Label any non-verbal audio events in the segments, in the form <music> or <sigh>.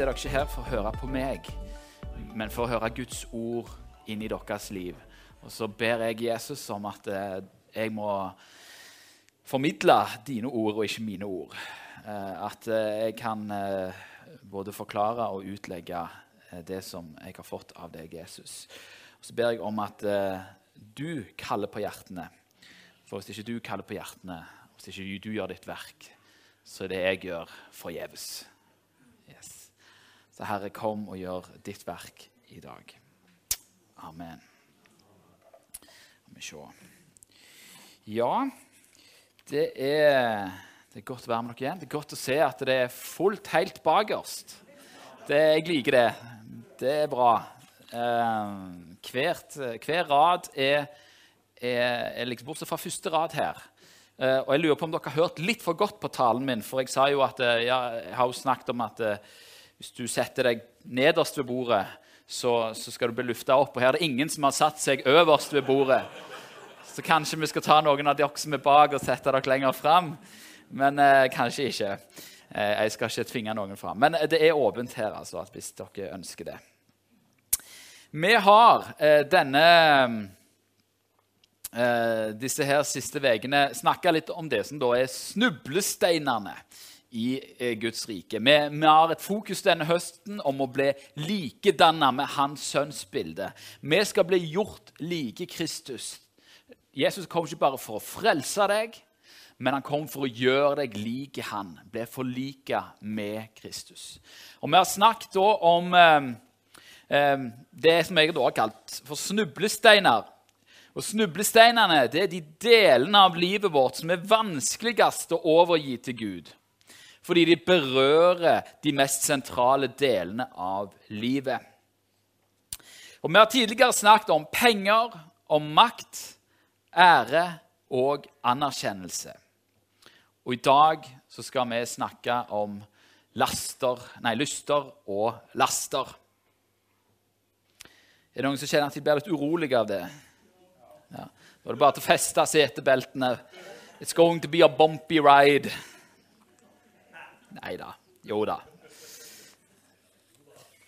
Forhåpentligvis er dere ikke her for å høre på meg, men for å høre Guds ord inn i deres liv. Og så ber jeg Jesus om at eh, jeg må formidle dine ord og ikke mine ord. Eh, at eh, jeg kan både forklare og utlegge det som jeg har fått av deg, Jesus. Og så ber jeg om at du kaller på hjertene. For hvis ikke du kaller på hjertene, hvis ikke du gjør ditt verk, så er det jeg gjør, forgjeves. Så Herre, kom og gjør ditt verk i dag. Amen. Skal vi se. Ja, det er, det er godt å være med dere igjen. Det er godt å se at det er fullt helt bakerst. Jeg liker det. Det er bra. Eh, hvert, hver rad er, er, er liksom Bortsett fra første rad her. Eh, og jeg lurer på om dere har hørt litt for godt på talen min. For jeg sa jo at eh, ja, jeg har jo snakket om at eh, hvis du setter deg nederst ved bordet, så, så skal du bli lufta opp. Og her er det ingen som har satt seg øverst ved bordet. Så kanskje vi skal ta noen av dere som er bak, og sette dere lenger fram. Men eh, kanskje ikke. Eh, jeg skal ikke tvinge noen fram. Men det er åpent her, altså, hvis dere ønsker det. Vi har eh, denne eh, disse her siste ukene snakka litt om det som da er snublesteinene i eh, Guds rike. Vi, vi, har et fokus denne høsten om å bli likedanna med Hans sønns bilde. Vi skal bli gjort like Kristus. Jesus kom ikke bare for å frelse deg, men han kom for å gjøre deg like han. Bli forlika med Kristus. Og Vi har snakket da om eh, eh, det som jeg da har kalt for snublesteiner. Og Snublesteinene det er de delene av livet vårt som er vanskeligst å overgi til Gud. Fordi de berører de mest sentrale delene av livet. Og Vi har tidligere snakket om penger, om makt, ære og anerkjennelse. Og i dag så skal vi snakke om laster, nei, lyster og laster. Er det noen som kjenner at de blir litt urolige av det? Ja. Da er det bare til å feste setebeltene. It's going to be a bumpy ride. Nei da. Jo da.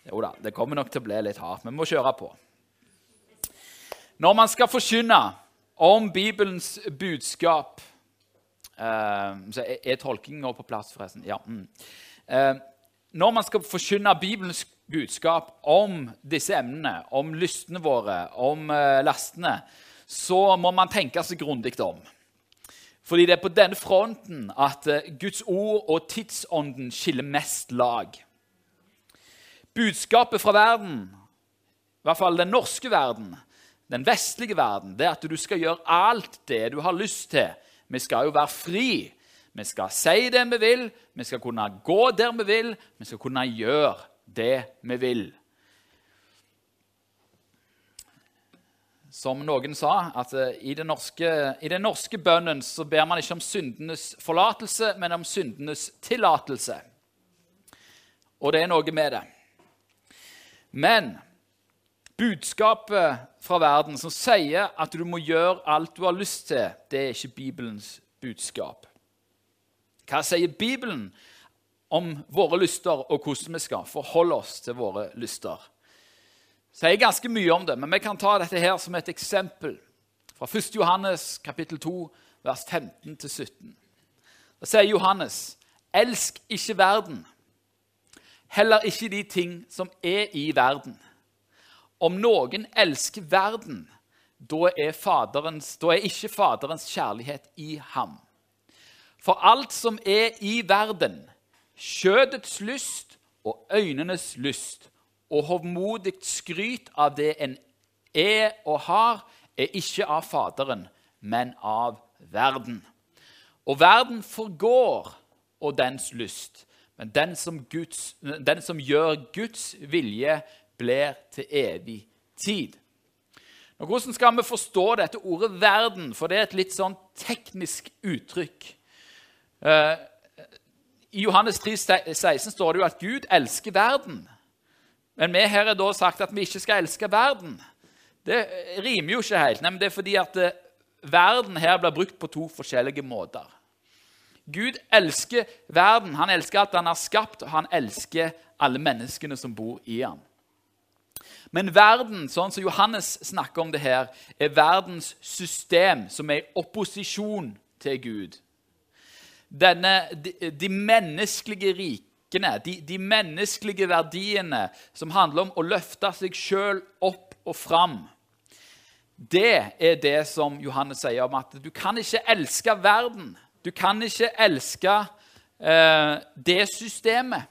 Jo da, det kommer nok til å bli litt hardt. Men vi må kjøre på. Når man skal forkynne om Bibelens budskap eh, så Er, er tolkingen nå på plass, forresten? Ja. Mm. Eh, når man skal forkynne Bibelens budskap om disse emnene, om lystene våre, om eh, lastene, så må man tenke seg grundig om. Fordi det er på denne fronten at eh, Guds ord og tidsånden skiller mest lag. Budskapet fra verden, i hvert fall den norske verden, den vestlige verden, det er at du skal gjøre alt det du har lyst til. Vi skal jo være fri. Vi skal si det vi vil, vi skal kunne gå der vi vil, vi skal kunne gjøre det vi vil. Som noen sa, at eh, i den norske, i den norske bønnen så ber man ikke om syndenes forlatelse, men om syndenes tillatelse. Og det er noe med det. Men budskapet fra verden som sier at du må gjøre alt du har lyst til, det er ikke Bibelens budskap. Hva sier Bibelen om våre lyster og hvordan vi skal forholde oss til våre lyster? Sier ganske mye om det, men vi kan ta dette her som et eksempel fra 1. Johannes kapittel 2, vers 15-17. Da sier Johannes.: Elsk ikke verden, heller ikke de ting som er i verden. Om noen elsker verden, da er, faderens, da er ikke Faderens kjærlighet i ham. For alt som er i verden, kjødets lyst og øynenes lyst og hovmodig skryt av det en er og har, er ikke av Faderen, men av verden. Og verden forgår og dens lyst, men den som, Guds, den som gjør Guds vilje, blir til evig tid. Nå, hvordan skal vi forstå dette ordet 'verden'? For det er et litt sånn teknisk uttrykk. Uh, I Johannes 3, 16 står det jo at Gud elsker verden. Men vi her er da sagt at vi ikke skal elske verden. Det rimer jo ikke helt. Nei, men det er fordi at uh, verden her blir brukt på to forskjellige måter. Gud elsker verden. Han elsker alt han har skapt, og han elsker alle menneskene som bor i ham. Men verden, sånn som Johannes snakker om det her, er verdens system som er i opposisjon til Gud. Denne, de, de menneskelige rikene, de, de, menneskelige verdiene som handler om å løfte seg sjøl opp og fram, det er det som Johannes sier om at du kan ikke elske verden. Du kan ikke elske eh, det systemet.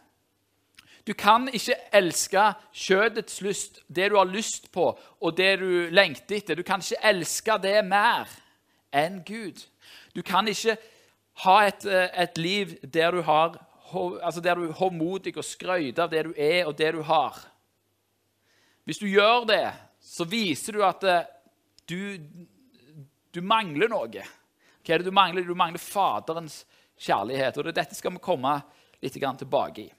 Du kan ikke elske kjødets lyst, det du har lyst på, og det du lengter etter. Du kan ikke elske det mer enn Gud. Du kan ikke ha et, eh, et liv der du, har, altså der du er håndmodig og skryter av det du er, og det du har. Hvis du gjør det, så viser du at eh, du, du mangler noe. Hva er det du mangler? Du mangler Faderens kjærlighet. Og Dette skal vi komme litt tilbake i.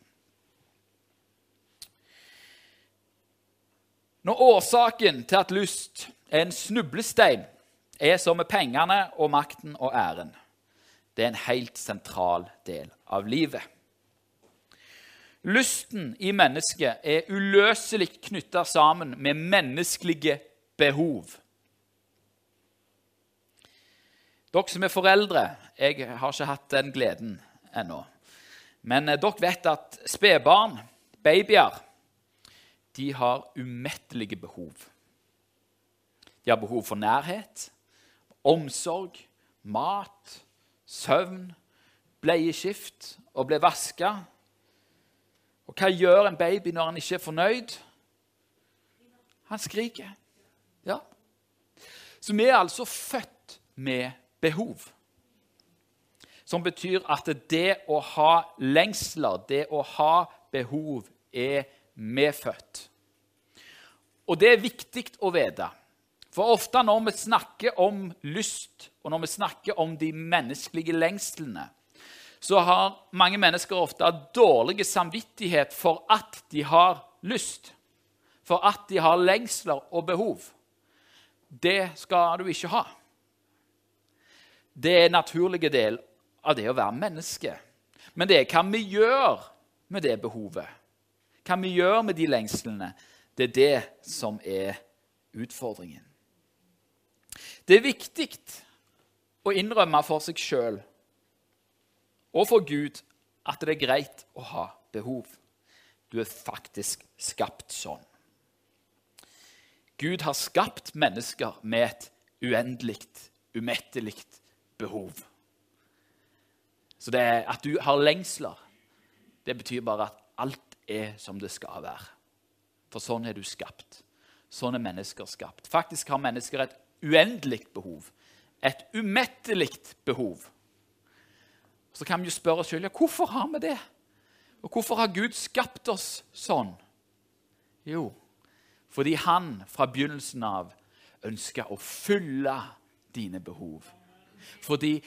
Når årsaken til at lyst er en snublestein, er som med pengene og makten og æren. Det er en helt sentral del av livet. Lysten i mennesket er uløselig knytta sammen med menneskelige behov. Dere som er foreldre Jeg har ikke hatt den gleden ennå. Men eh, dere vet at spedbarn, babyer, de har umettelige behov. De har behov for nærhet, omsorg, mat, søvn, bleieskift og bli vaska. Og hva gjør en baby når han ikke er fornøyd? Han skriker. Ja. Så vi er altså født med behov. Som betyr at det å ha lengsler, det å ha behov, er medfødt. Og det er viktig å vite. For ofte når vi snakker om lyst, og når vi snakker om de menneskelige lengslene, så har mange mennesker ofte dårlig samvittighet for at de har lyst. For at de har lengsler og behov. Det skal du ikke ha. Det er en naturlig del av det å være menneske. Men det er hva vi gjør med det behovet. Hva vi gjør med de lengslene. Det er det som er utfordringen. Det er viktig å innrømme for seg sjøl og for Gud at det er greit å ha behov. Du er faktisk skapt sånn. Gud har skapt mennesker med et uendelig, umettelig behov. Så det at du har lengsler, det betyr bare at alt er som det skal være. For sånn er du skapt. Sånn er mennesker skapt. Faktisk har mennesker et uendelig behov. Et umettelig behov. Så kan vi jo spørre oss sjøl ja, hvorfor har vi det. Og hvorfor har Gud skapt oss sånn? Jo, fordi han fra begynnelsen av ønska å fylle dine behov. Fordi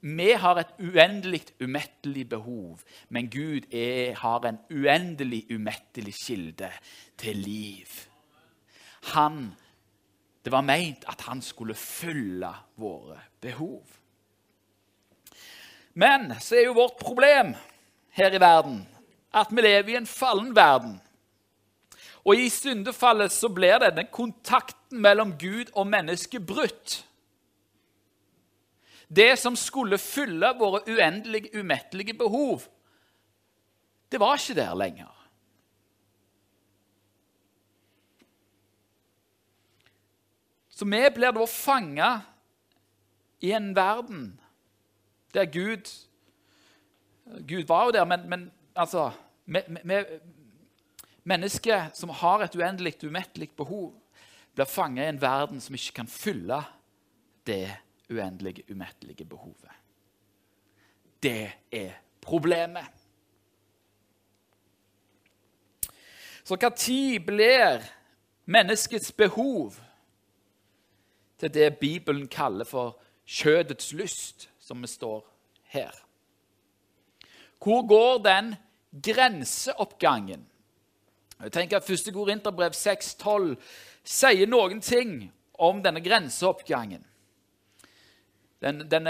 vi har et uendelig, umettelig behov, men Gud er, har en uendelig, umettelig kilde til liv. Han, Det var meint at han skulle fylle våre behov. Men så er jo vårt problem her i verden at vi lever i en fallen verden. Og i syndefallet så blir denne kontakten mellom Gud og mennesket brutt. Det som skulle fylle våre uendelige, umettelige behov, det var ikke der lenger. Så vi blir da fanga i en verden der Gud Gud var jo der, men, men altså Mennesket som har et uendelig, umettelig behov, blir fanga i en verden som ikke kan fylle det uendelige, umettelige behovet. Det er problemet. Så når blir menneskets behov til det Bibelen kaller for kjødets lyst, som vi står her? Hvor går den grenseoppgangen? Jeg tenker at 1. Korinterbrev 6,12 sier noen ting om denne grenseoppgangen. Den, den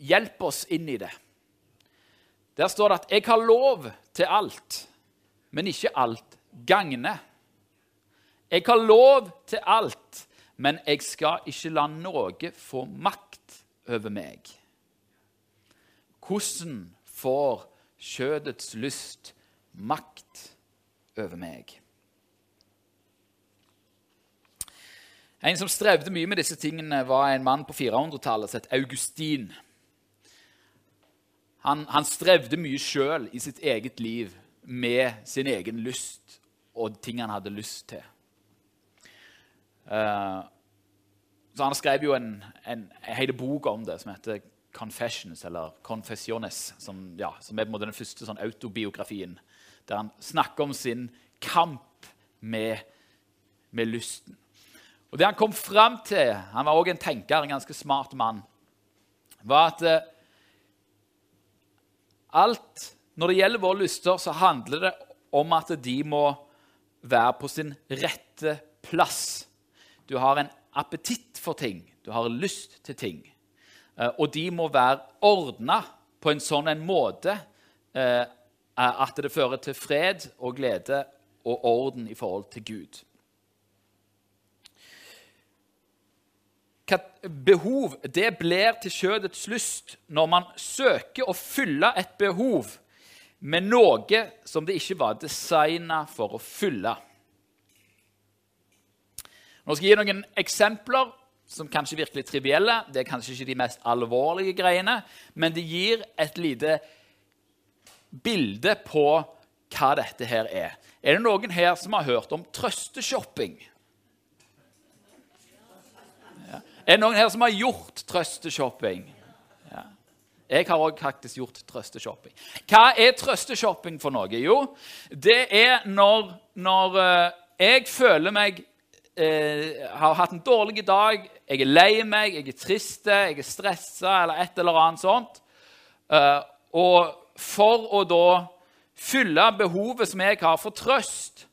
hjelper oss inn i det. Der står det at 'jeg har lov til alt, men ikke alt gagne'. Jeg har lov til alt, men jeg skal ikke la noe få makt over meg. Hvordan får kjødets lyst makt over meg? En som strevde mye med disse tingene, var en mann på 400-tallet som het Augustin. Han, han strevde mye sjøl i sitt eget liv med sin egen lyst og ting han hadde lyst til. Uh, så Han skrev jo en, en, en hel bok om det som heter 'Confessions', eller 'Confessiones', som, ja, som er den første sånn autobiografien, der han snakker om sin kamp med, med lysten. Og Det han kom fram til Han var også en tenker, en ganske smart mann. var at eh, alt Når det gjelder våre lyster, så handler det om at de må være på sin rette plass. Du har en appetitt for ting. Du har lyst til ting. Eh, og de må være ordna på en sånn en måte eh, at det fører til fred og glede og orden i forhold til Gud. behov det blir til kjødets lyst når man søker å fylle et behov med noe som det ikke var designa for å fylle. Nå skal jeg gi noen eksempler som kanskje virker litt trivielle. Det er kanskje ikke de mest alvorlige greiene, men det gir et lite bilde på hva dette her er. Er det noen her som har hørt om trøsteshopping? Er det noen her som har gjort trøsteshopping? Ja. Jeg har òg faktisk gjort trøsteshopping. Hva er trøsteshopping for noe? Jo, det er når, når uh, jeg føler meg uh, Har hatt en dårlig dag, jeg er lei meg, jeg er trist, jeg er stressa eller et eller annet sånt. Eh, og for å da fylle behovet som jeg har for trøst,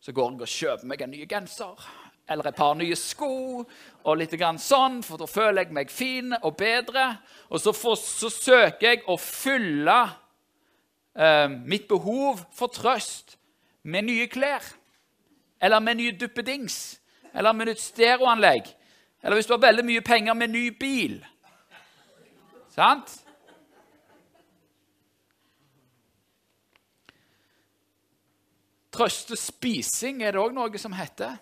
så går jeg og kjøper meg en ny genser eller et par nye sko og litt sånn, for da føler jeg meg fin og bedre. Og så, for, så søker jeg å fylle eh, mitt behov for trøst med nye klær. Eller med nye duppedings. Eller med nytt stereoanlegg. Eller hvis du har veldig mye penger, med ny bil. Sant? Trøste spising er det òg noe som heter.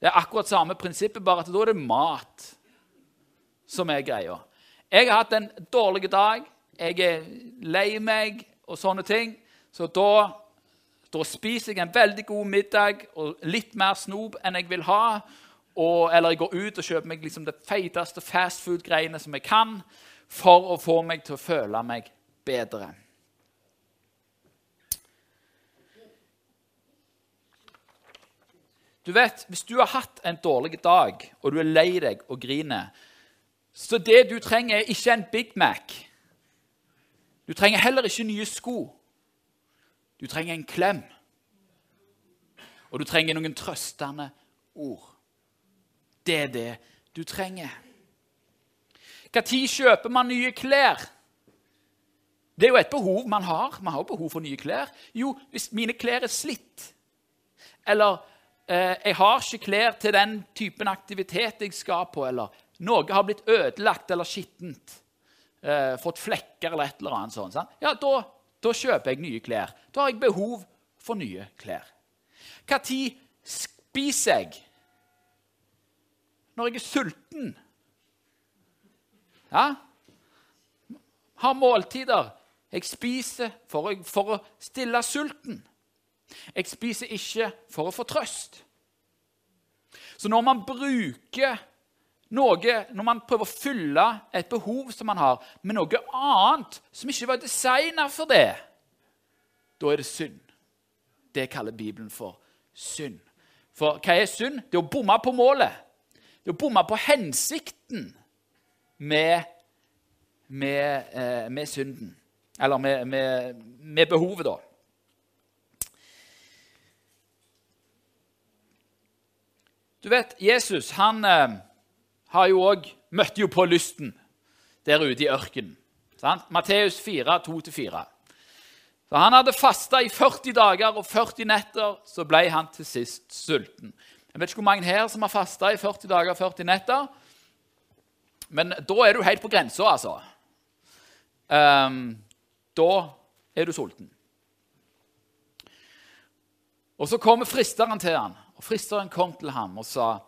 Det er akkurat samme prinsippet, bare at da er det mat som er greia. Jeg har hatt en dårlig dag, jeg er lei meg og sånne ting. Så da, da spiser jeg en veldig god middag og litt mer snop enn jeg vil ha. Og, eller jeg går ut og kjøper meg liksom det feiteste fastfood-greiene som jeg kan, for å få meg til å føle meg bedre. Du vet, Hvis du har hatt en dårlig dag, og du er lei deg og griner Så det du trenger, er ikke en Big Mac. Du trenger heller ikke nye sko. Du trenger en klem. Og du trenger noen trøstende ord. Det er det du trenger. Når kjøper man nye klær? Det er jo et behov man har. Man har jo behov for nye klær. Jo, hvis mine klær er slitt, eller eh, jeg har ikke klær til den typen aktivitet jeg skal på, eller noe har blitt ødelagt eller skittent, eh, fått flekker eller et eller annet sånt, ja, da, da, kjøper jeg nye klær. Da har jeg behov for nye klær. Når spiser jeg? Når jeg er sulten. Ja? Har måltider. Jeg spiser for, for å stille sulten. Jeg spiser ikke for å få trøst. Så når man bruker noe, når man prøver å fylle et behov som man har, med noe annet som ikke var designa for det, da er det synd. Det kaller Bibelen for synd. For hva er synd? Det er å bomme på målet. Det er å bomme på hensikten med, med, eh, med synden. Eller med, med behovet, da. Du vet, Jesus han eh, har jo også, møtte jo på lysten. der ute i ørkenen. Matteus 4, 2-4. Så Han hadde fasta i 40 dager og 40 netter, så ble han til sist sulten. Jeg vet ikke hvor mange her som har fasta i 40 dager og 40 netter. Men da er du helt på grensa, altså. Um, da er du sulten. Og Så kommer fristeren til han, og fristeren kom til ham og sa,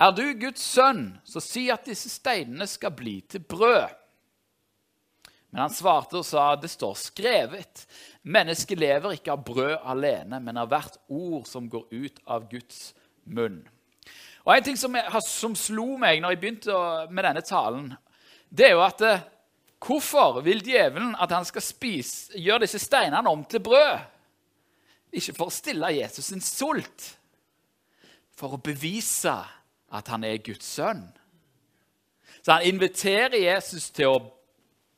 'Er du Guds sønn, så si at disse steinene skal bli til brød.' Men han svarte og sa, 'Det står skrevet:" 'Mennesket lever ikke av brød alene, men av hvert ord som går ut av Guds munn.' Og En ting som, jeg, som slo meg når jeg begynte med denne talen, det er jo at eh, Hvorfor vil djevelen at han skal spise, gjøre disse steinene om til brød? Ikke for å stille Jesus sin sult, for å bevise at han er Guds sønn. Så han inviterer Jesus til å,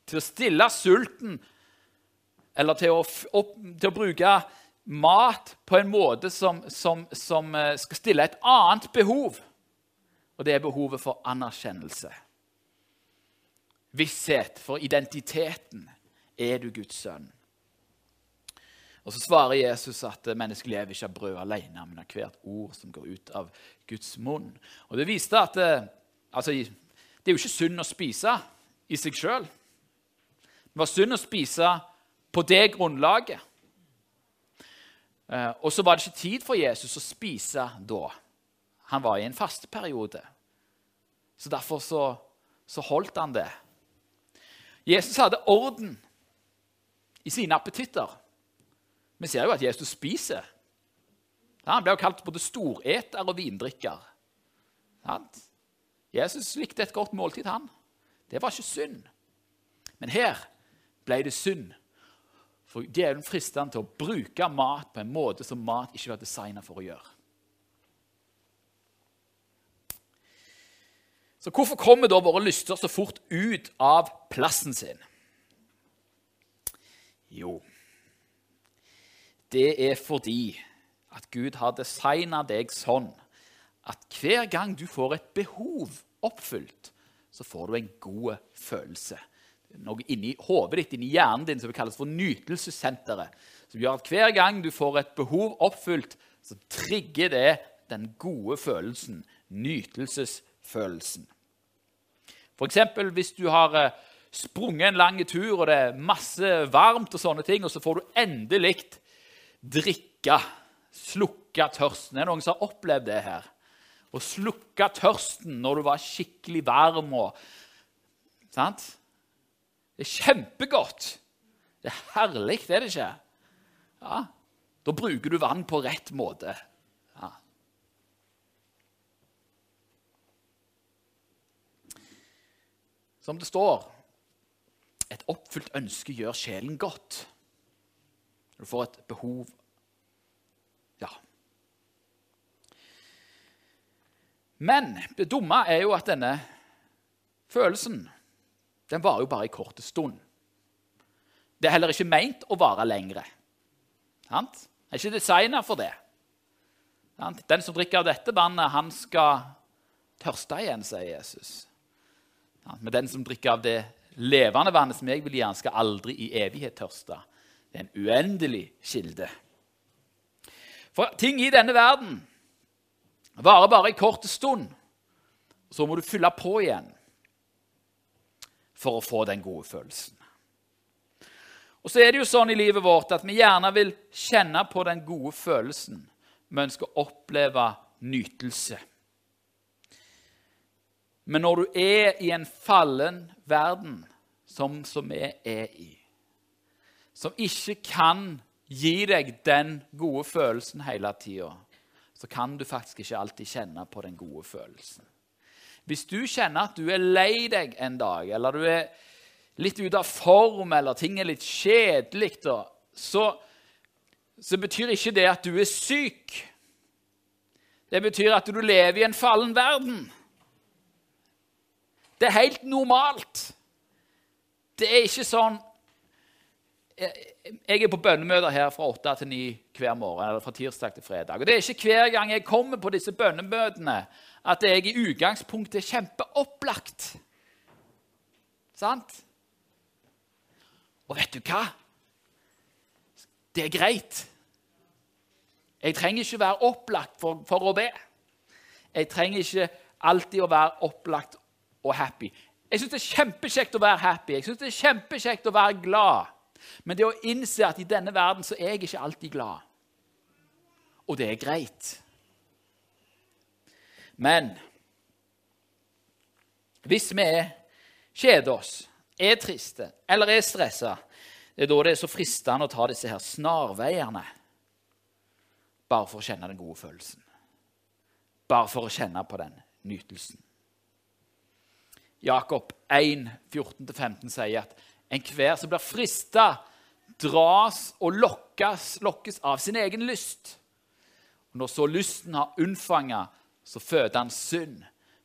til å stille sulten, eller til å, opp, til å, bruke mat på en måte som, som, som eh, skal stille et annet behov. Og det er behovet for anerkjennelse visshet for identiteten. Er du Guds sønn? Og Så svarer Jesus at mennesket lever ikke av brød alene, men av hvert ord som går ut av Guds munn. Og Det viste at eh, altså, det er jo ikke synd å spise i seg sjøl. Det var synd å spise på det grunnlaget. Eh, og så var det ikke tid for Jesus å spise da. Han var i en fasteperiode. Så derfor så, så holdt han det. Jesus hadde orden i sine appetitter. Vi ser jo at Jesus spiser. Han ble jo kalt både storeter og vindrikker. Jesus likte et godt måltid, han. Det var ikke synd. Men her ble det synd. For djevelen fristet han til å bruke mat på en måte som mat ikke var designet for å gjøre. Så hvorfor kommer da våre lyster så fort ut av plassen sin? Jo, det er fordi at Gud har designa deg sånn at hver gang du får et behov oppfylt, så får du en god følelse. Noe inni hodet ditt, inni hjernen din, som kalles for nytelsessenteret. Som gjør at hver gang du får et behov oppfylt, så trigger det den gode følelsen, nytelsesfølelsen. F.eks. hvis du har eh, sprunget en lang tur, og det er masse varmt, og sånne ting, og så får du endelig drikke, slukke tørsten. Er det noen som har opplevd det her? Å slukke tørsten når du var skikkelig varm. og sant? Det er kjempegodt. Det er herlig, det er det ikke? Ja, Da bruker du vann på rett måte. Som det står Et oppfylt ønske gjør sjelen godt. Du får et behov Ja. Men det dumme er jo at denne følelsen den varer jo bare i korte stund. Det er heller ikke meint å vare lengre. Det er ikke designa for det. Den som drikker av dette vannet, han skal tørste igjen, sier Jesus. Men den som drikker av det levende vannet som jeg vil gi han, skal aldri i evighet tørste. Det er en uendelig kilde. For ting i denne verden varer bare en kort stund. Så må du fylle på igjen for å få den gode følelsen. Og så er det jo sånn i livet vårt at vi gjerne vil kjenne på den gode følelsen. Vi ønsker å oppleve nytelse. Men når du er i en fallen verden, som, som vi er i, som ikke kan gi deg den gode følelsen hele tida, så kan du faktisk ikke alltid kjenne på den gode følelsen. Hvis du kjenner at du er lei deg en dag, eller du er litt ute av form, eller ting er litt kjedelig, så, så betyr ikke det at du er syk. Det betyr at du lever i en fallen verden. Det er helt normalt. Det er ikke sånn Jeg er på bønnemøter her fra åtte til ni hver morgen. eller fra tirsdag til fredag. Og Det er ikke hver gang jeg kommer på disse bønnemøtene at jeg i utgangspunktet er kjempeopplagt. Sant? Og vet du hva? Det er greit. Jeg trenger ikke være opplagt for, for å be. Jeg trenger ikke alltid å være opplagt og happy. Jeg syns det er kjempekjekt å være happy, jeg synes det er kjempekjekt å være glad. Men det å innse at i denne verden så er jeg ikke alltid glad. Og det er greit. Men hvis vi kjeder oss, er triste eller er stressa, det er da det er så fristende å ta disse her snarveiene bare for å kjenne den gode følelsen. Bare for å kjenne på den nytelsen. Jakob 1, 14-15 sier at enhver som blir frista, dras og lokkes, lokkes av sin egen lyst. Og når så lysten har unnfanga, så føder han synd.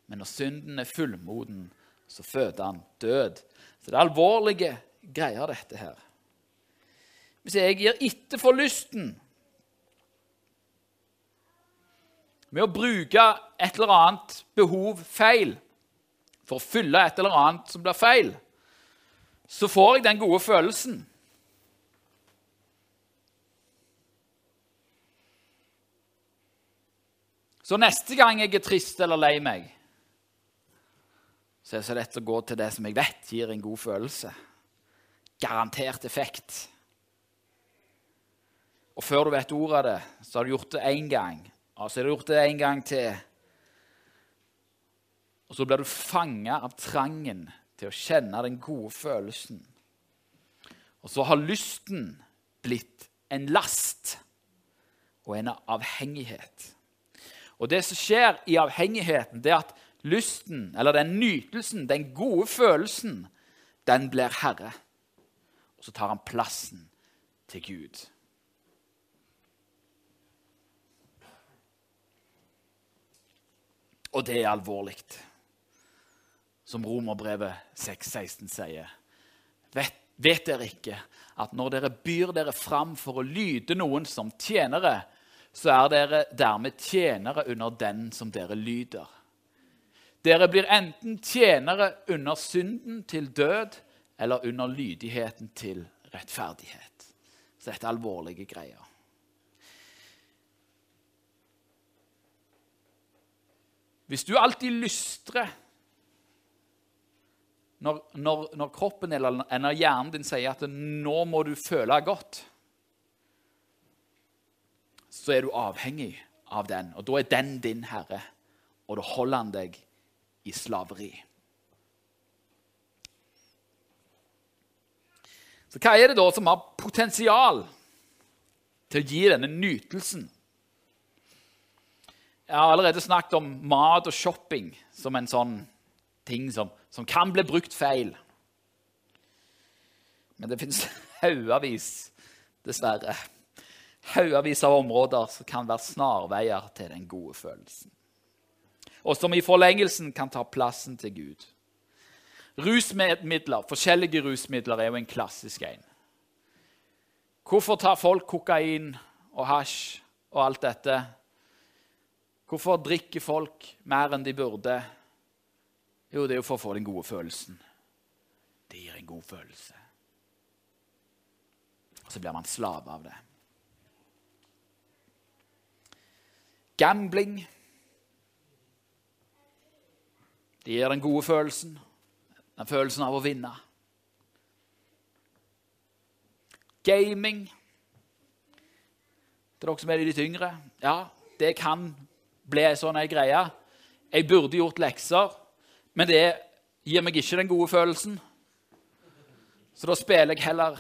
Men når synden er fullmoden, så føder han død. Så det er alvorlige greier, dette her. Hvis jeg gir etter for lysten med å bruke et eller annet behov feil for å fylle et eller annet som blir feil, så får jeg den gode følelsen. Så neste gang jeg er trist eller lei meg, så er det så lett å gå til det som jeg vet gir en god følelse. Garantert effekt. Og før du vet ordet av det, så har du gjort det én gang. Og så har du gjort det en gang til. Og så blir du fanga av trangen til å kjenne den gode følelsen. Og så har lysten blitt en last og en avhengighet. Og det som skjer i avhengigheten, det er at lysten, eller den nytelsen, den gode følelsen, den blir herre. Og så tar han plassen til Gud. Og det er alvorlig som Romerbrevet 6,16 sier. Vet, vet, dere ikke at når dere byr dere fram for å lyde noen som tjenere, så er dere dermed tjenere under den som dere lyder. Dere blir enten tjenere under synden til død eller under lydigheten til rettferdighet. Så dette er alvorlige greier. Hvis du alltid lystrer når, når, når, kroppen eller når hjernen din sier at 'nå må du føle godt', så er du avhengig av den. Og da er den din herre, og da holder han deg i slaveri. Så hva er det da som har potensial til å gi denne nytelsen? Jeg har allerede snakket om mat og shopping som en sånn ting som, som kan bli brukt feil. Men det fins <laughs> haugevis, dessverre, haugevis av områder som kan være snarveier til den gode følelsen. Og som i forlengelsen kan ta plassen til Gud. Rusmidler, Forskjellige rusmidler er jo en klassisk en. Hvorfor tar folk kokain og hasj og alt dette? Hvorfor drikker folk mer enn de burde? Jo, det er jo for å få den gode følelsen. Det gir en god følelse. Og så blir man slave av det. Gambling. Det gir den gode følelsen. Den følelsen av å vinne. Gaming. Til dere som er litt yngre. Ja, det kan bli ei sånn greie. Jeg burde gjort lekser. Men det gir meg ikke den gode følelsen. Så da spiller jeg heller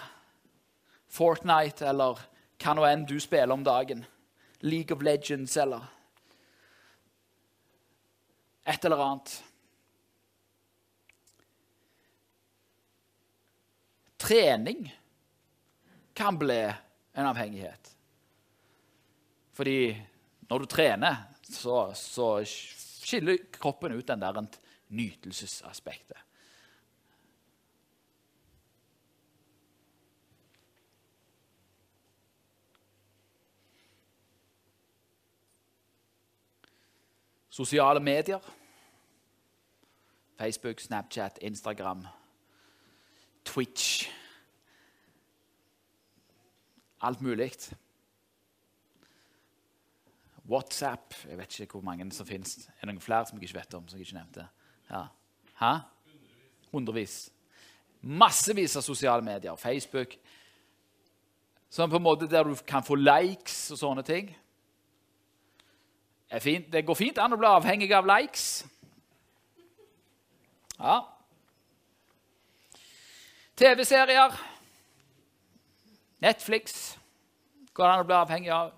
Fortnite eller hva nå enn du spiller om dagen. League of Legends eller et eller annet. Trening kan bli en avhengighet. Fordi når du trener, så, så skiller kroppen ut den der nytelsesaspektet. Sosiale medier. Facebook, Snapchat, Instagram. Twitch Alt mulig. WhatsApp Jeg vet ikke hvor mange som finnes. Er det noen flere som jeg ikke vet om? som jeg ikke nevnte? Ja. Hæ? Hundrevis. Massevis av sosiale medier. Facebook. Sånn på en måte der du kan få likes og sånne ting. Det går fint an å bli avhengig av likes. Ja. TV-serier. Netflix går det an å bli avhengig av.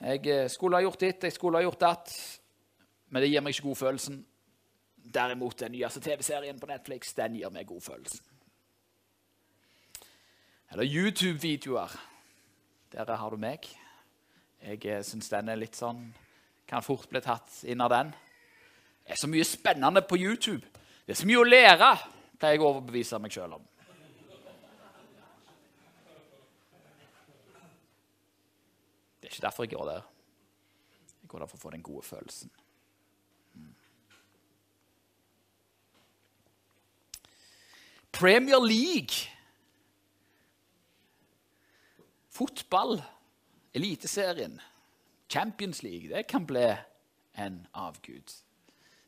Jeg eh, skulle ha gjort ditt, jeg skulle ha gjort datt, men det gir meg ikke godfølelsen. Derimot den nyeste TV-serien på Netflix den gir meg godfølelsen. Eller YouTube-videoer. Der har du meg. Jeg eh, syns den er litt sånn Kan fort bli tatt inn av den. Det er så mye spennende på YouTube. Det er så mye å lære, pleier jeg å overbevise meg sjøl om. Det er ikke derfor jeg går der. Jeg går der for å få den gode følelsen. Premier League. Fotball, Eliteserien, Champions League, det kan bli en avgud.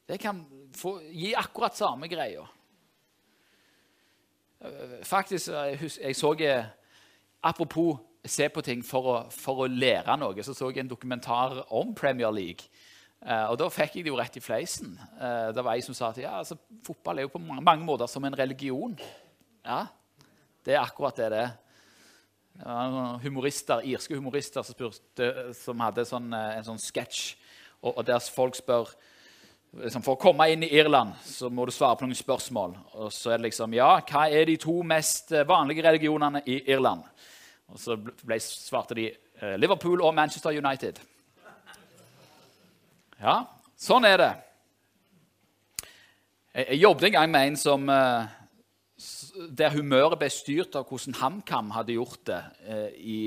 Det kan få, gi akkurat samme greia. Eh, faktisk, jeg, jeg så Apropos se på ting for å, for å, lære noe, så så jeg en dokumentar om Premier League. Uh, og Da fikk jeg det jo rett i fleisen. Uh, det var ei som sa at ja, altså, fotball er jo på mange, mange, måter som en religion. Ja, det er akkurat det det er. Humorister, Irske humorister som, spurte, som hadde sånn, en sånn sketsj, og, og der folk spør liksom, For å komme inn i Irland så må du svare på noen spørsmål. Og så er det liksom Ja, hva er de to mest eh, vanlige religionene i Irland? Og så ble, svarte de eh, Liverpool og Manchester United. Ja, sånn er det. Jeg, jeg jobbet en gang med en som eh, der humøret ble styrt av hvordan HamKam hadde gjort det eh, i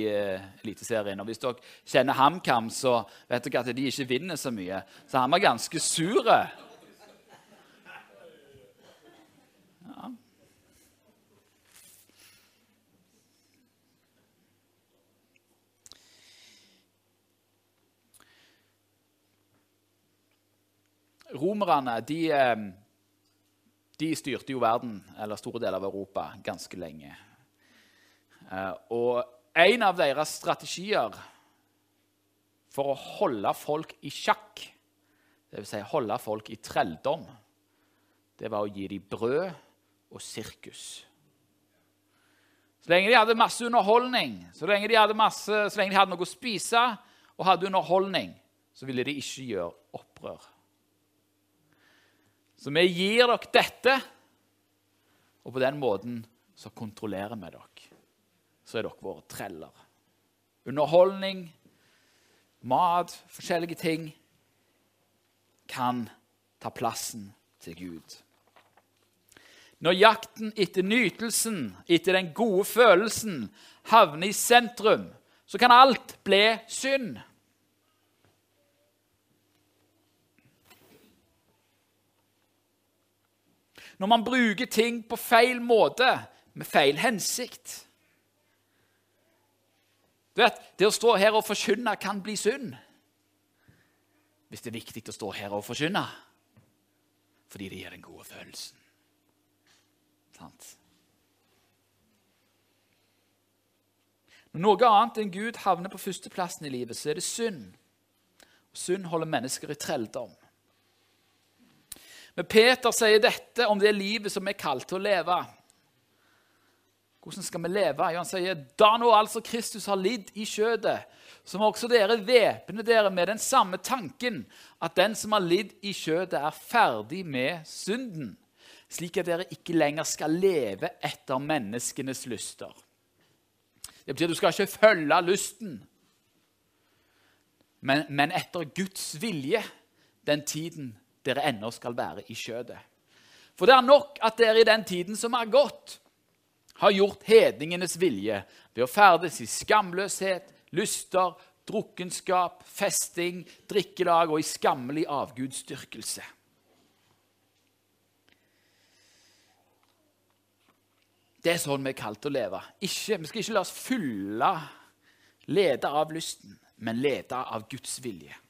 Eliteserien. Og Hvis dere kjenner HamKam, så vet dere at de ikke vinner så mye. Så han var ganske sur. Romerne de eh, de styrte jo verden, eller store deler av Europa, ganske lenge. Eh, og en av deres strategier for å holde folk i sjakk, dvs. Si holde folk i trelldom, det var å gi dem brød og sirkus. Så lenge de hadde masse underholdning, så lenge de hadde, masse, så lenge de hadde noe å spise og hadde underholdning, så ville de ikke gjøre opprør. Så vi gir dere dette, og på den måten så kontrollerer vi dere. Så er dere våre treller. Underholdning, mat, forskjellige ting kan ta plassen til Gud. Når jakten etter nytelsen, etter den gode følelsen, havner i sentrum, så kan alt bli synd. Når man bruker ting på feil måte, med feil hensikt. Du vet, Det å stå her og forkynne kan bli synd. Hvis det er viktig å stå her og forkynne fordi det gir den gode følelsen. Sant? Når noe annet enn Gud havner på førsteplassen i livet, så er det synd. Synd holder mennesker i trelldom. Men Peter sier dette om det livet som vi er kalt til å leve. Hvordan skal vi leve? Jo, han sier da nå altså Kristus har lidd i kjødet, så må også dere væpne dere med den samme tanken, at den som har lidd i kjødet, er ferdig med synden, slik at dere ikke lenger skal leve etter menneskenes lyster. Det betyr at du skal ikke følge lysten, men, men etter Guds vilje den tiden dere ennå skal være i skjødet. For det er nok at dere i den tiden som er gått, har gjort hedningenes vilje ved å ferdes i skamløshet, lyster, drukkenskap, festing, drikkelag og i skammelig avgudsdyrkelse. Det er sånn vi er kalt å leve. Ikke, vi skal ikke la oss fylle, lede av lysten, men lede av Guds vilje.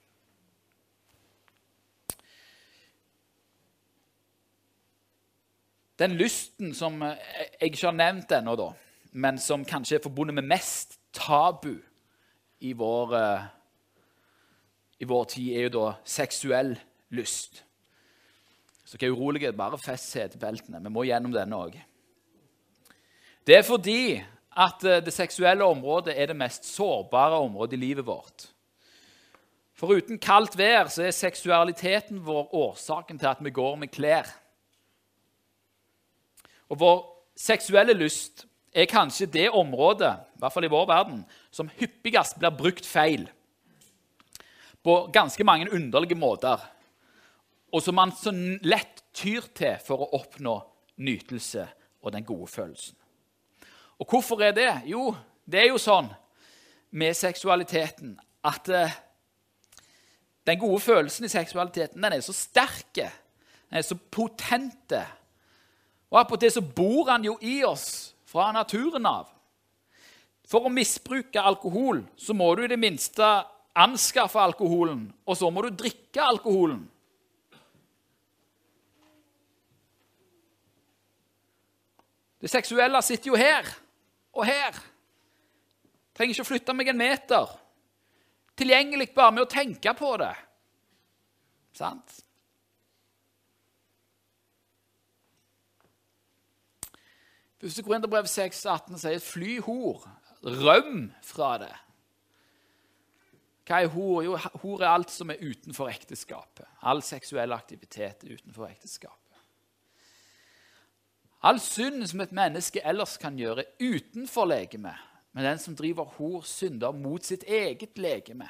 Den lysten som eh, jeg ikke har nevnt ennå, da, men som kanskje er forbundet med mest tabu i vår, eh, i vår tid, er jo da seksuell lyst. Så hva er urolige, bare fest setebeltene. Vi må gjennom denne òg. Det er fordi at eh, det seksuelle området er det mest sårbare området i livet vårt. For uten kaldt vær så er seksualiteten vår årsaken til at vi går med klær. Og vår seksuelle lyst er kanskje det området, i hvert fall i vår verden, som hyppigst blir brukt feil. På ganske mange underlige måter. Og som man så lett tyr til for å oppnå nytelse og den gode følelsen. Og hvorfor er det? Jo, det er jo sånn med seksualiteten at eh, den gode følelsen i seksualiteten den er så sterk, den er så potente og attpåtil så bor han jo i oss fra naturen av. For å misbruke alkohol så må du i det minste anskaffe alkoholen, og så må du drikke alkoholen. Det seksuelle sitter jo her og her. Trenger ikke å flytte meg en meter. Tilgjengelig bare med å tenke på det. Sant? Første Korinterbrev 6, 18 sier 'fly hor'. Røm fra det. Hva er hor? Jo, hor er alt som er utenfor ekteskapet. All seksuell aktivitet er utenfor ekteskapet. All synd som et menneske ellers kan gjøre utenfor legeme, men den som driver hor, synder mot sitt eget legeme.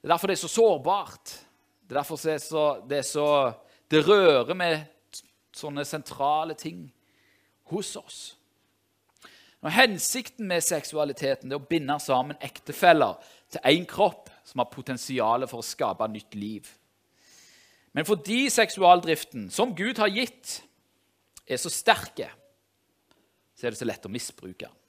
Det er derfor det er så sårbart. Det er derfor det, er så, det, er så, det rører med sånne sentrale ting hos oss. Og Hensikten med seksualiteten er å binde sammen ektefeller til én kropp som har potensial for å skape nytt liv. Men fordi seksualdriften, som Gud har gitt, er så sterke, så er det så lett å misbruke den.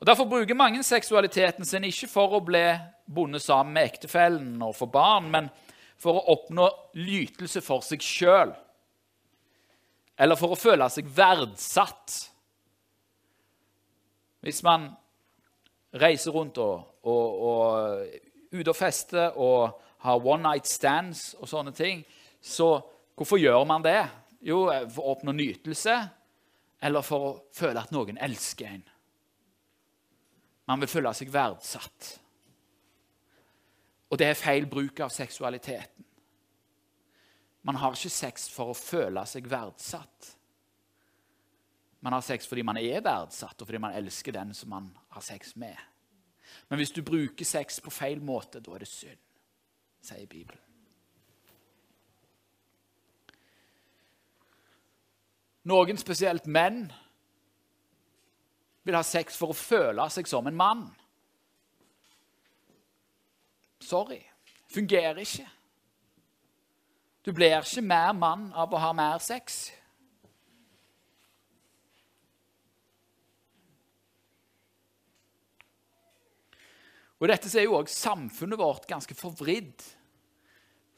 Og Derfor bruker mange seksualiteten sin ikke for å bli bundet sammen med ektefellen og få barn, men for å oppnå lytelse for seg sjøl eller for å føle seg verdsatt. Hvis man reiser rundt og, og, og ute og fester og har one night stands og sånne ting, så hvorfor gjør man det? Jo, for å oppnå nytelse eller for å føle at noen elsker en. Man vil føle seg verdsatt. Og det er feil bruk av seksualiteten. Man har ikke sex for å føle seg verdsatt. Man har sex fordi man er verdsatt, og fordi man elsker den som man har sex med. Men hvis du bruker sex på feil måte, da er det synd, sier Bibelen. Noen, spesielt menn, vil ha sex for å føle seg som en mann. Sorry. Fungerer ikke. Du blir ikke mer mann av å ha mer sex. Og dette er jo også samfunnet vårt ganske forvridd.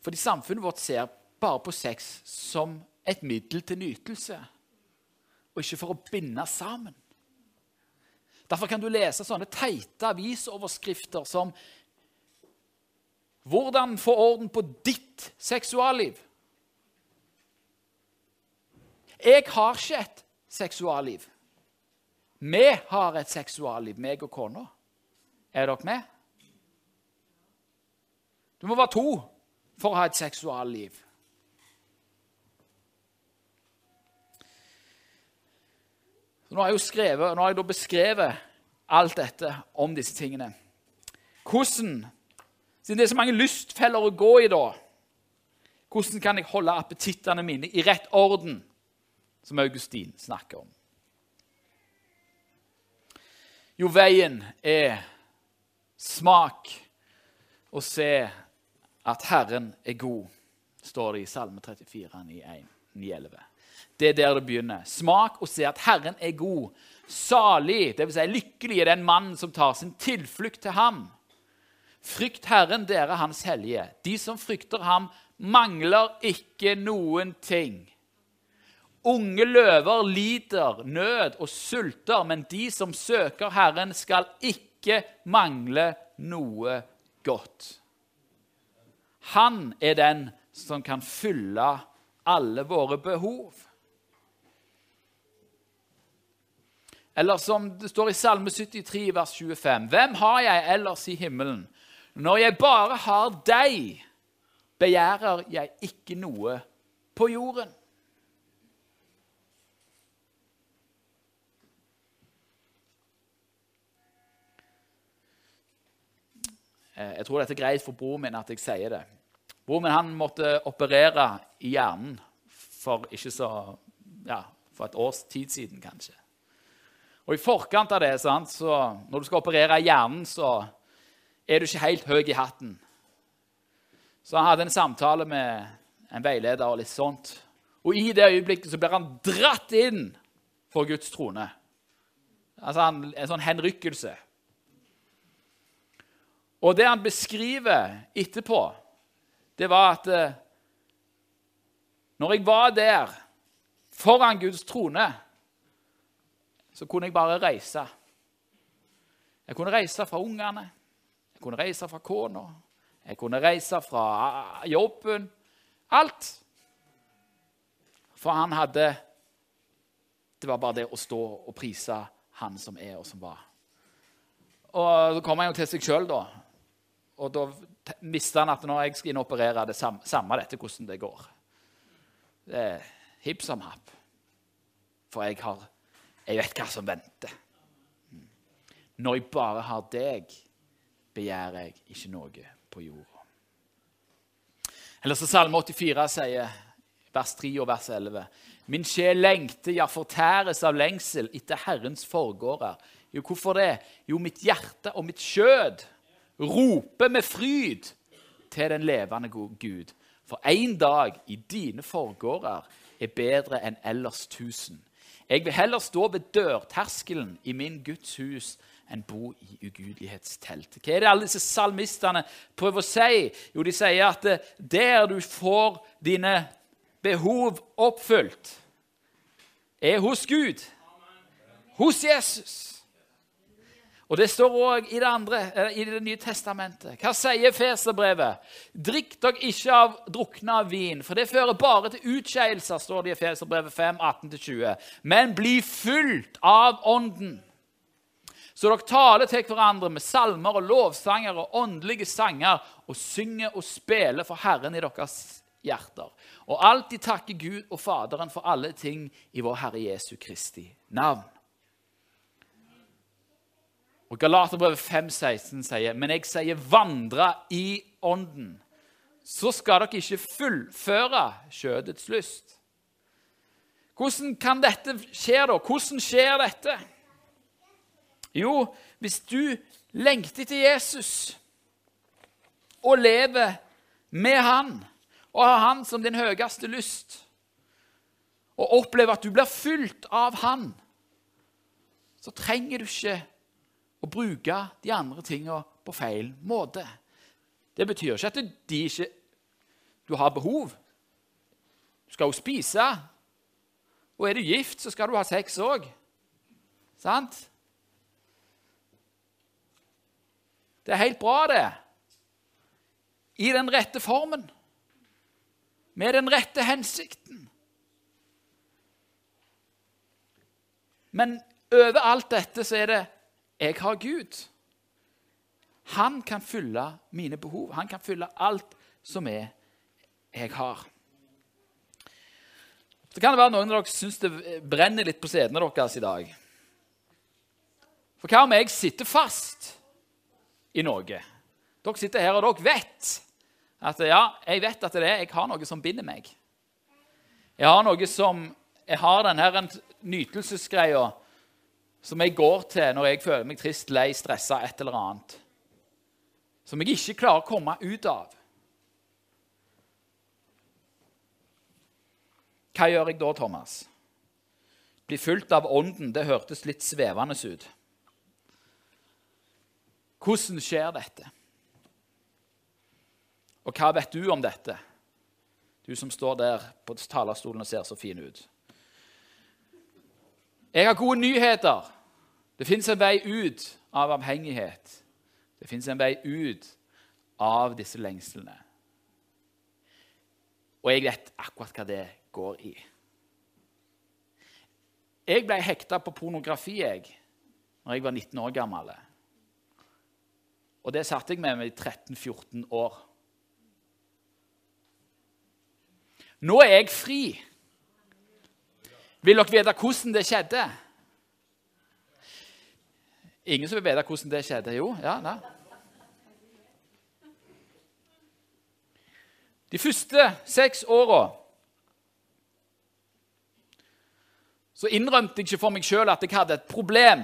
Fordi samfunnet vårt ser bare på sex som et middel til nytelse, og ikke for å binde sammen. Derfor kan du lese sånne teite avisoverskrifter som 'Hvordan få orden på ditt seksualliv'? Jeg har ikke et seksualliv. Vi har et seksualliv, meg og kona. Er dere med? Du må være to for å ha et seksualliv. Nå har jeg skrevet, nå har jeg da beskrevet alt dette om disse tingene. Hvordan siden det er så mange lystfeller å gå i da, hvordan kan jeg holde appetittene mine i rett orden, som Augustin snakker om? Jo, veien er smak og se at Herren er god, står det i Salme 34, 9, 1. 9,11. Det er der det begynner. Smak og se at Herren er god. Salig, dvs. Si lykkelig, er den mannen som tar sin tilflukt til ham. Frykt Herren, dere Hans hellige. De som frykter ham, mangler ikke noen ting. Unge løver lider nød og sulter, men de som søker Herren, skal ikke mangle noe godt. Han er den som kan fylle alle våre behov. Eller som det står i Salme 73, vers 25.: Hvem har jeg ellers i himmelen? Når jeg bare har deg, begjærer jeg ikke noe på jorden. Eh, jeg tror dette er greit for broren min at jeg sier det. Broren min han måtte operere i hjernen for ikke så ja, for et års tid siden, kanskje. Og I forkant av det, sant, så når du skal operere i hjernen, så er du ikke helt høy i hatten. Så han hadde en samtale med en veileder og litt sånt. Og i det øyeblikket så blir han dratt inn for Guds trone. Altså en, en sånn henrykkelse. Og det han beskriver etterpå, det var at eh, når jeg var der foran Guds trone, så kunne jeg bare reise. Jeg kunne reise fra ungene, jeg kunne reise fra kona, jeg kunne reise fra jobben. Alt. For han hadde Det var bare det å stå og prise han som er, og som var. Og så kom han jo til seg sjøl, da. Og da visste han at når jeg skal inn og operere, det samme, samme dette hvordan det går. Det er hipp som happ. For jeg, har, jeg vet hva som venter. Når jeg bare har deg, begjærer jeg ikke noe på jorda. Eller så Salme 84 sier, vers 3 og vers 11.: Min sjel lengter, ja, fortæres av lengsel etter Herrens forgårder. Jo, hvorfor det? Jo, mitt hjerte og mitt skjød roper med fryd til den levende Gud. For én dag i dine forgårder er bedre enn ellers tusen. Jeg vil heller stå ved dørterskelen i min Guds hus enn bo i ugudelighetstelt. Hva er det alle disse salmistene prøver å si? Jo, de sier at der du får dine behov oppfylt, er hos Gud, hos Jesus. Og Det står òg i det andre, i Det nye testamentet. Hva sier Feserbrevet? Drikk dere ikke av drukna vin, for det fører bare til utskeielser, står det i Feserbrevet 5, 18-20. Men bli fylt av Ånden. Så dere taler til hverandre med salmer og lovsanger og åndelige sanger og synger og spiller for Herren i deres hjerter. Og alltid takke Gud og Faderen for alle ting i vår Herre Jesu Kristi navn. Og Galaterbrevet 5,16 sier, 'Men jeg sier, vandre i ånden.' Så skal dere ikke fullføre kjødets lyst. Hvordan kan dette skje, da? Hvordan skjer dette? Jo, hvis du lengter til Jesus og lever med han, og har han som din høyeste lyst, og opplever at du blir fylt av han, så trenger du ikke å bruke de andre tingene på feil måte. Det betyr ikke at de ikke du har behov. Du skal jo spise. Og er du gift, så skal du ha sex òg. Sant? Det er helt bra, det. I den rette formen. Med den rette hensikten. Men over alt dette så er det jeg har Gud. Han kan fylle mine behov. Han kan fylle alt som er jeg har. Så kan det være noen av dere syns det brenner litt på sædene deres i dag. For hva om jeg sitter fast i noe? Dere sitter her, og dere vet at ja, jeg vet at det er, jeg har noe som binder meg. Jeg har noe som Jeg har denne nytelsesgreia som jeg går til når jeg føler meg trist, lei, stressa, et eller annet. Som jeg ikke klarer å komme ut av. Hva gjør jeg da, Thomas? Bli fulgt av Ånden, det hørtes litt svevende ut. Hvordan skjer dette? Og hva vet du om dette, du som står der på talerstolen og ser så fin ut? Jeg har gode nyheter. Det fins en vei ut av avhengighet. Det fins en vei ut av disse lengslene. Og jeg vet akkurat hva det går i. Jeg ble hekta på pornografi jeg, når jeg var 19 år gammel. Og det satte jeg med meg i 13-14 år. Nå er jeg fri. Vil dere vite hvordan det skjedde? Ingen som vil vite hvordan det skjedde? Jo, ja, da. De første seks åra så innrømte jeg ikke for meg sjøl at jeg hadde et problem.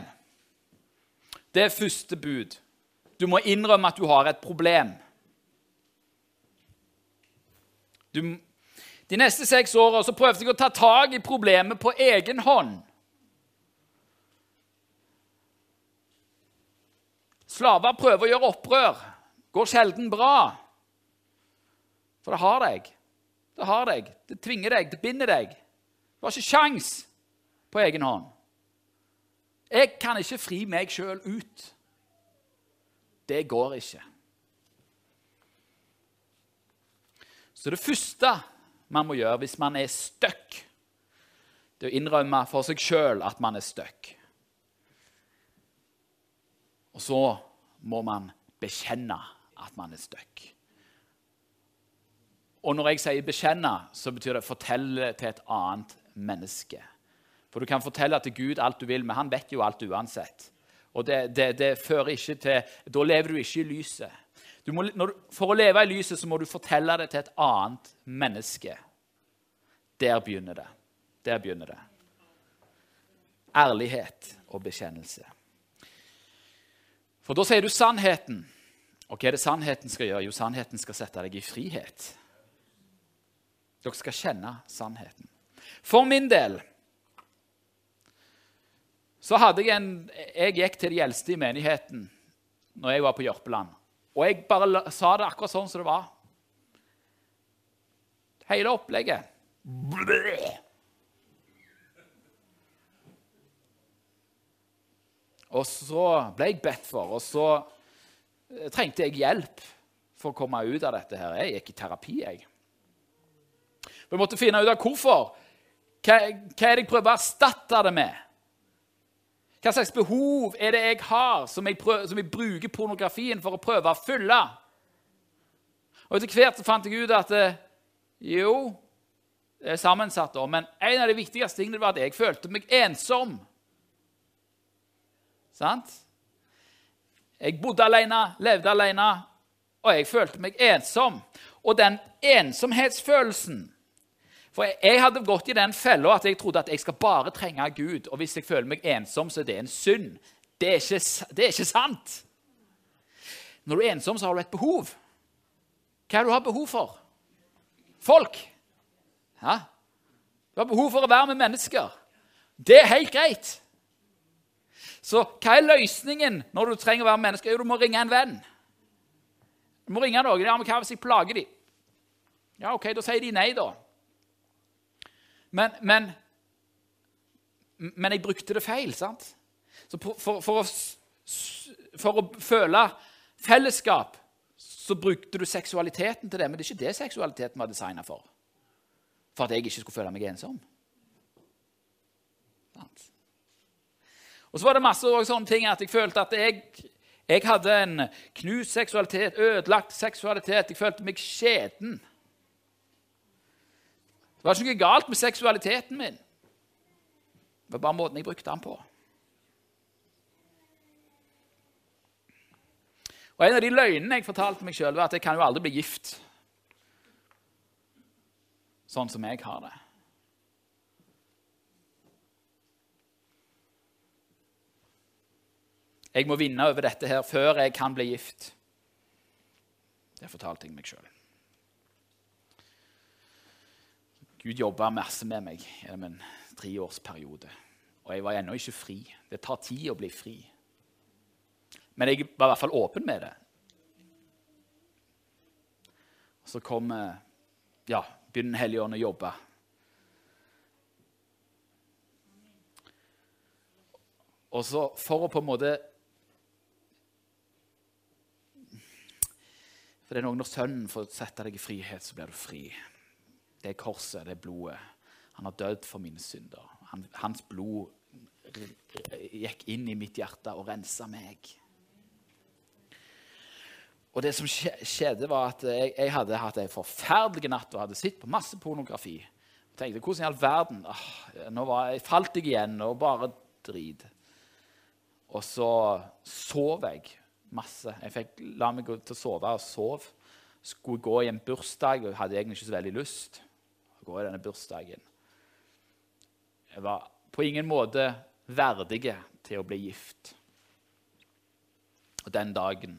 Det er første bud. Du må innrømme at du har et problem. Du, de neste seks åra prøvde jeg å ta tak i problemet på egen hånd. Slaver prøver å gjøre opprør. Går sjelden bra. For det har deg. Det har deg. Det tvinger deg. Det binder deg. Du har ikke sjans på egen hånd. Jeg kan ikke fri meg sjøl ut. Det går ikke. Så det første man må gjøre hvis man er stuck, det å innrømme for seg sjøl at man er stuck. Og så må man bekjenne at man er stuck. Og når jeg sier 'bekjenne', så betyr det 'fortelle til et annet menneske'. For du kan fortelle til Gud alt du vil, men han vet jo alt uansett. Og det, det, det fører ikke til Da lever du ikke i lyset. Må, du, for å leve i lyset så må du fortelle det til et annet menneske. Der begynner det. Der begynner det. Ærlighet og bekjennelse. For da sier du sannheten. Og hva er det sannheten skal gjøre? Jo, sannheten skal sette deg i frihet. Dere skal kjenne sannheten. For min del så hadde jeg en Jeg gikk til de eldste i menigheten når jeg var på Jørpeland. Og jeg bare sa det akkurat sånn som det var. Hele opplegget. Og så ble jeg bedt for, og så trengte jeg hjelp for å komme ut av dette. her. Jeg gikk i terapi. jeg. For jeg måtte finne ut av hvorfor. Hva, hva er det jeg prøver å erstatte det med? Hva slags behov er det jeg har, som jeg, prøver, som jeg bruker pornografien for å prøve å fylle? Og Etter hvert så fant jeg ut at eh, jo, det er sammensatt, da, men en av de viktigste tingene var at jeg følte meg ensom. Sant? Jeg bodde alene, levde alene, og jeg følte meg ensom. Og den ensomhetsfølelsen for jeg hadde gått i den fella at jeg trodde at jeg skal bare trenge Gud. Og hvis jeg føler meg ensom, så er det en synd. Det er ikke, det er ikke sant. Når du er ensom, så har du et behov. Hva er det du har behov for? Folk. Ja? Du har behov for å være med mennesker. Det er helt greit. Så hva er løsningen når du trenger å være med mennesker? Jo, du må ringe en venn. Du må ringe noen. Ja, men hva hvis jeg plager dem? Ja, ok, Da sier de nei, da. Men, men, men jeg brukte det feil. sant? Så for, for, å, for, å, føle fellesskap så brukte du seksualiteten til det. Men det er ikke det seksualiteten var designa for. For at jeg ikke skulle føle meg ensom. Og så var det masse sånne ting at jeg følte at jeg, jeg hadde en knust seksualitet, ødelagt seksualitet. Jeg følte meg skjeden. Det var ikke noe galt med seksualiteten min. Det var bare måten jeg brukte den på. Og En av de løgnene jeg fortalte meg sjøl, var at jeg kan jo aldri bli gift sånn som jeg har det. Jeg må vinne over dette her før jeg kan bli gift. Det fortalte jeg meg sjøl. Gud jobba masse med meg gjennom en treårsperiode. Og jeg var ennå ikke fri. Det tar tid å bli fri. Men jeg var i hvert fall åpen med det. Så kom ja, begynner Helligånden å jobbe. Og så for å på en måte For det er noe når Sønnen får sette deg i frihet, så blir du fri. Det er korset, det er blodet. Han har dødd for mine synder. Han, hans blod gikk inn i mitt hjerte og rensa meg. Og det som skjedde, var at jeg, jeg hadde hatt en forferdelig natt og hadde sett på masse pornografi. Jeg tenkte, hvordan i all verden ah, Nå var jeg, falt jeg igjen, og bare drit. Og så sov jeg masse. Jeg fikk, la meg gå til å sove og sov. Skulle gå i en bursdag og hadde egentlig ikke så veldig lyst gå i denne bursdagen. Jeg var på ingen måte verdig til å bli gift. Og den dagen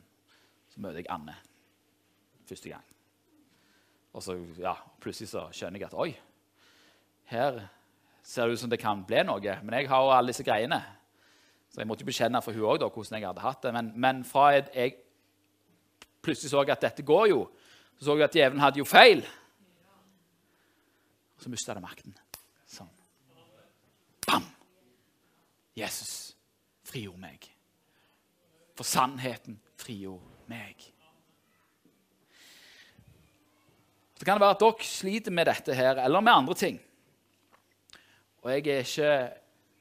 så møter jeg Anne første gang. Og så, ja, plutselig så skjønner jeg at oi, her ser det ut som det kan bli noe. Men jeg har jo alle disse greiene. Så jeg måtte jo bekjenne for hun òg hvordan jeg hadde hatt det. Men, men fra jeg plutselig så at dette går jo, så så jeg at djevelen hadde jo feil. Og så mista det makten. Sånn. Bam! Jesus frigjorde meg. For sannheten frigjorde meg. Så kan det være at dere sliter med dette her, eller med andre ting. Og jeg er ikke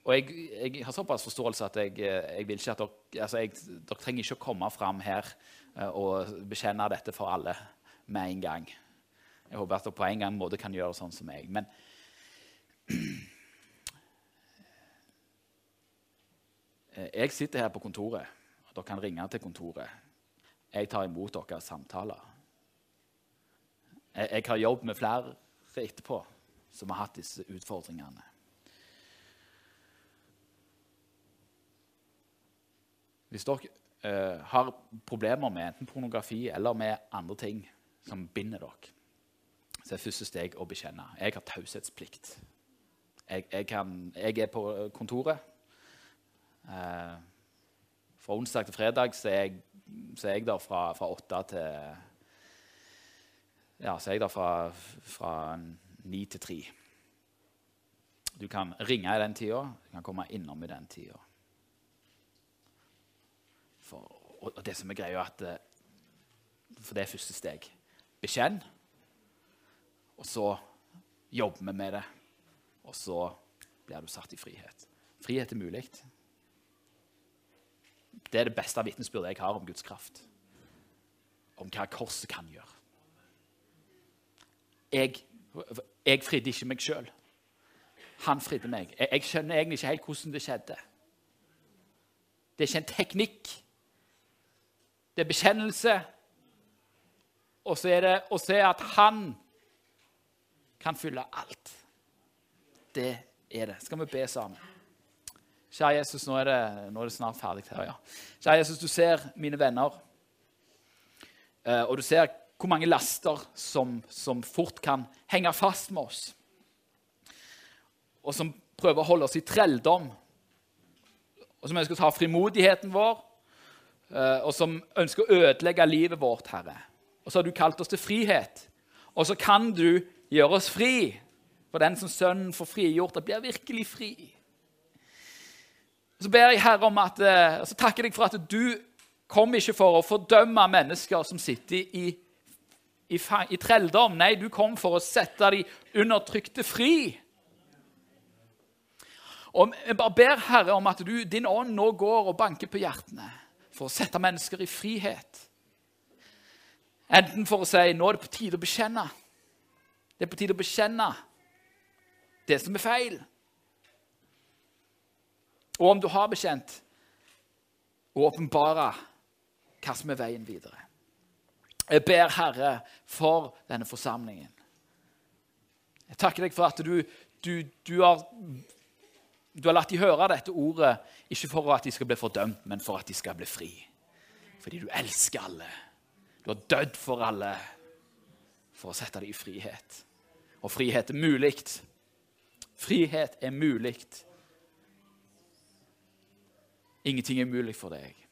og jeg, jeg, har såpass forståelse at jeg, jeg vil ikke at dere, altså jeg, dere trenger ikke å komme fram her uh, og bekjenne dette for alle med en gang. Jeg håper at dere på en gang måte kan gjøre sånn som meg. Men <clears throat> jeg sitter her på kontoret, og dere kan ringe til kontoret. Jeg tar imot deres samtaler. Jeg, har jobbet med flere etterpå som har hatt disse utfordringene. Hvis dere uh, har problemer med enten pornografi eller med andre ting som binder dere, så er første steg å bekjenne. Jeg har taushetsplikt. Jeg, jeg, jeg, er på kontoret. Eh, fra onsdag til fredag så er jeg, så er jeg der fra, fra åtte til Ja, så er jeg der fra, fra ni til tre. Du kan ringe i den tida, du kan komme innom i den tida. For, og det som er greia, at eh, For det er første steg. Bekjenn. Og så jobber vi med det. Og så blir du satt i frihet. Frihet er mulig. Det er det beste vitnesbyrdet jeg har om Guds kraft. Om hva korset kan gjøre. Jeg, jeg fridde ikke meg sjøl. Han fridde meg. Jeg, jeg skjønner egentlig ikke helt hvordan det skjedde. Det er ikke en teknikk det er bekjennelse. Og så er det å se at han kan fylle alt. Det er det. Skal vi be sammen? Kjære Jesus, nå er det, nå er det snart ferdig her. ja. Kjære Jesus, du ser mine venner. Eh, og du ser hvor mange laster som, som fort kan henge fast med oss. Og som prøver å holde oss i trelldom. Og som ønsker å ta frimodigheten vår Eh, og som ønsker å ødelegge livet vårt, Herre. Og så har du kalt oss til frihet. Og så kan du gjøre oss fri. For den som Sønnen får frigjort, blir virkelig fri. Så ber jeg Herre om at, eh, så takker jeg for at du kom ikke for å fordømme mennesker som sitter i, i, i trelldom. Nei, du kom for å sette de undertrykte fri. Og Jeg bare ber Herre om at du, din ånd nå går og banker på hjertene for å sette mennesker i frihet. Enten for å si nå er det på tide å bekjenne. Det er på tide å bekjenne det som er feil. Og om du har bekjent, å åpenbare hva som er veien videre. Jeg ber Herre for denne forsamlingen. Jeg takker deg for at du, du, du har du har latt de høre dette ordet ikke for at de skal bli fordømt, men for at de skal bli fri. Fordi du elsker alle. Du har dødd for alle for å sette dem i frihet. Og frihet er mulig. Frihet er mulig. Ingenting er mulig for deg.